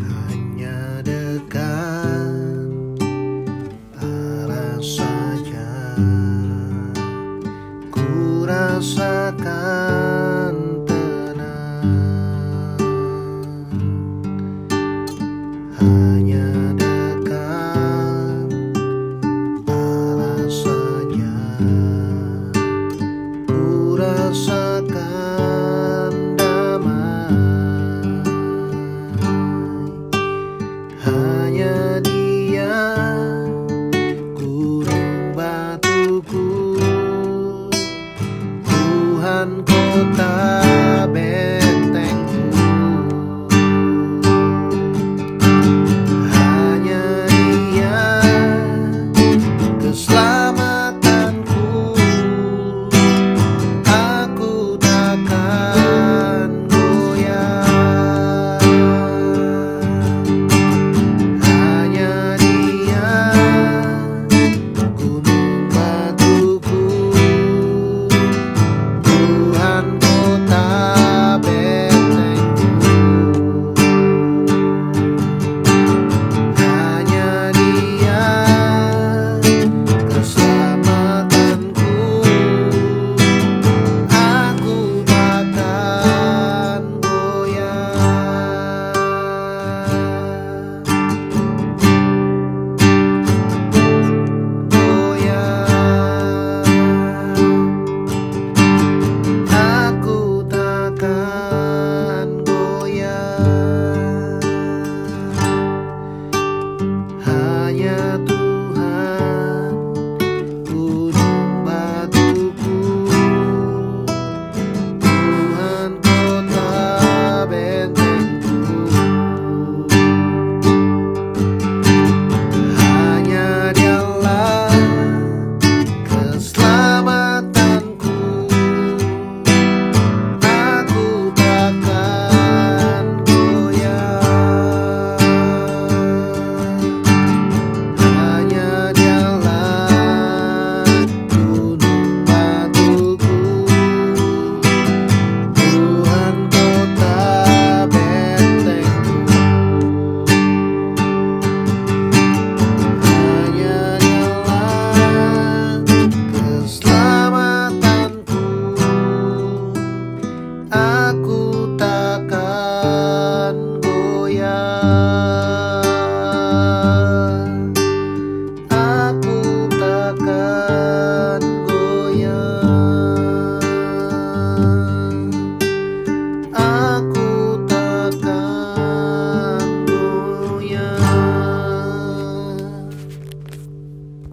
hanya dekat arah saja ku rasakan tenang. Hanya dekat arah saja ku rasakan kalimutan ko tayo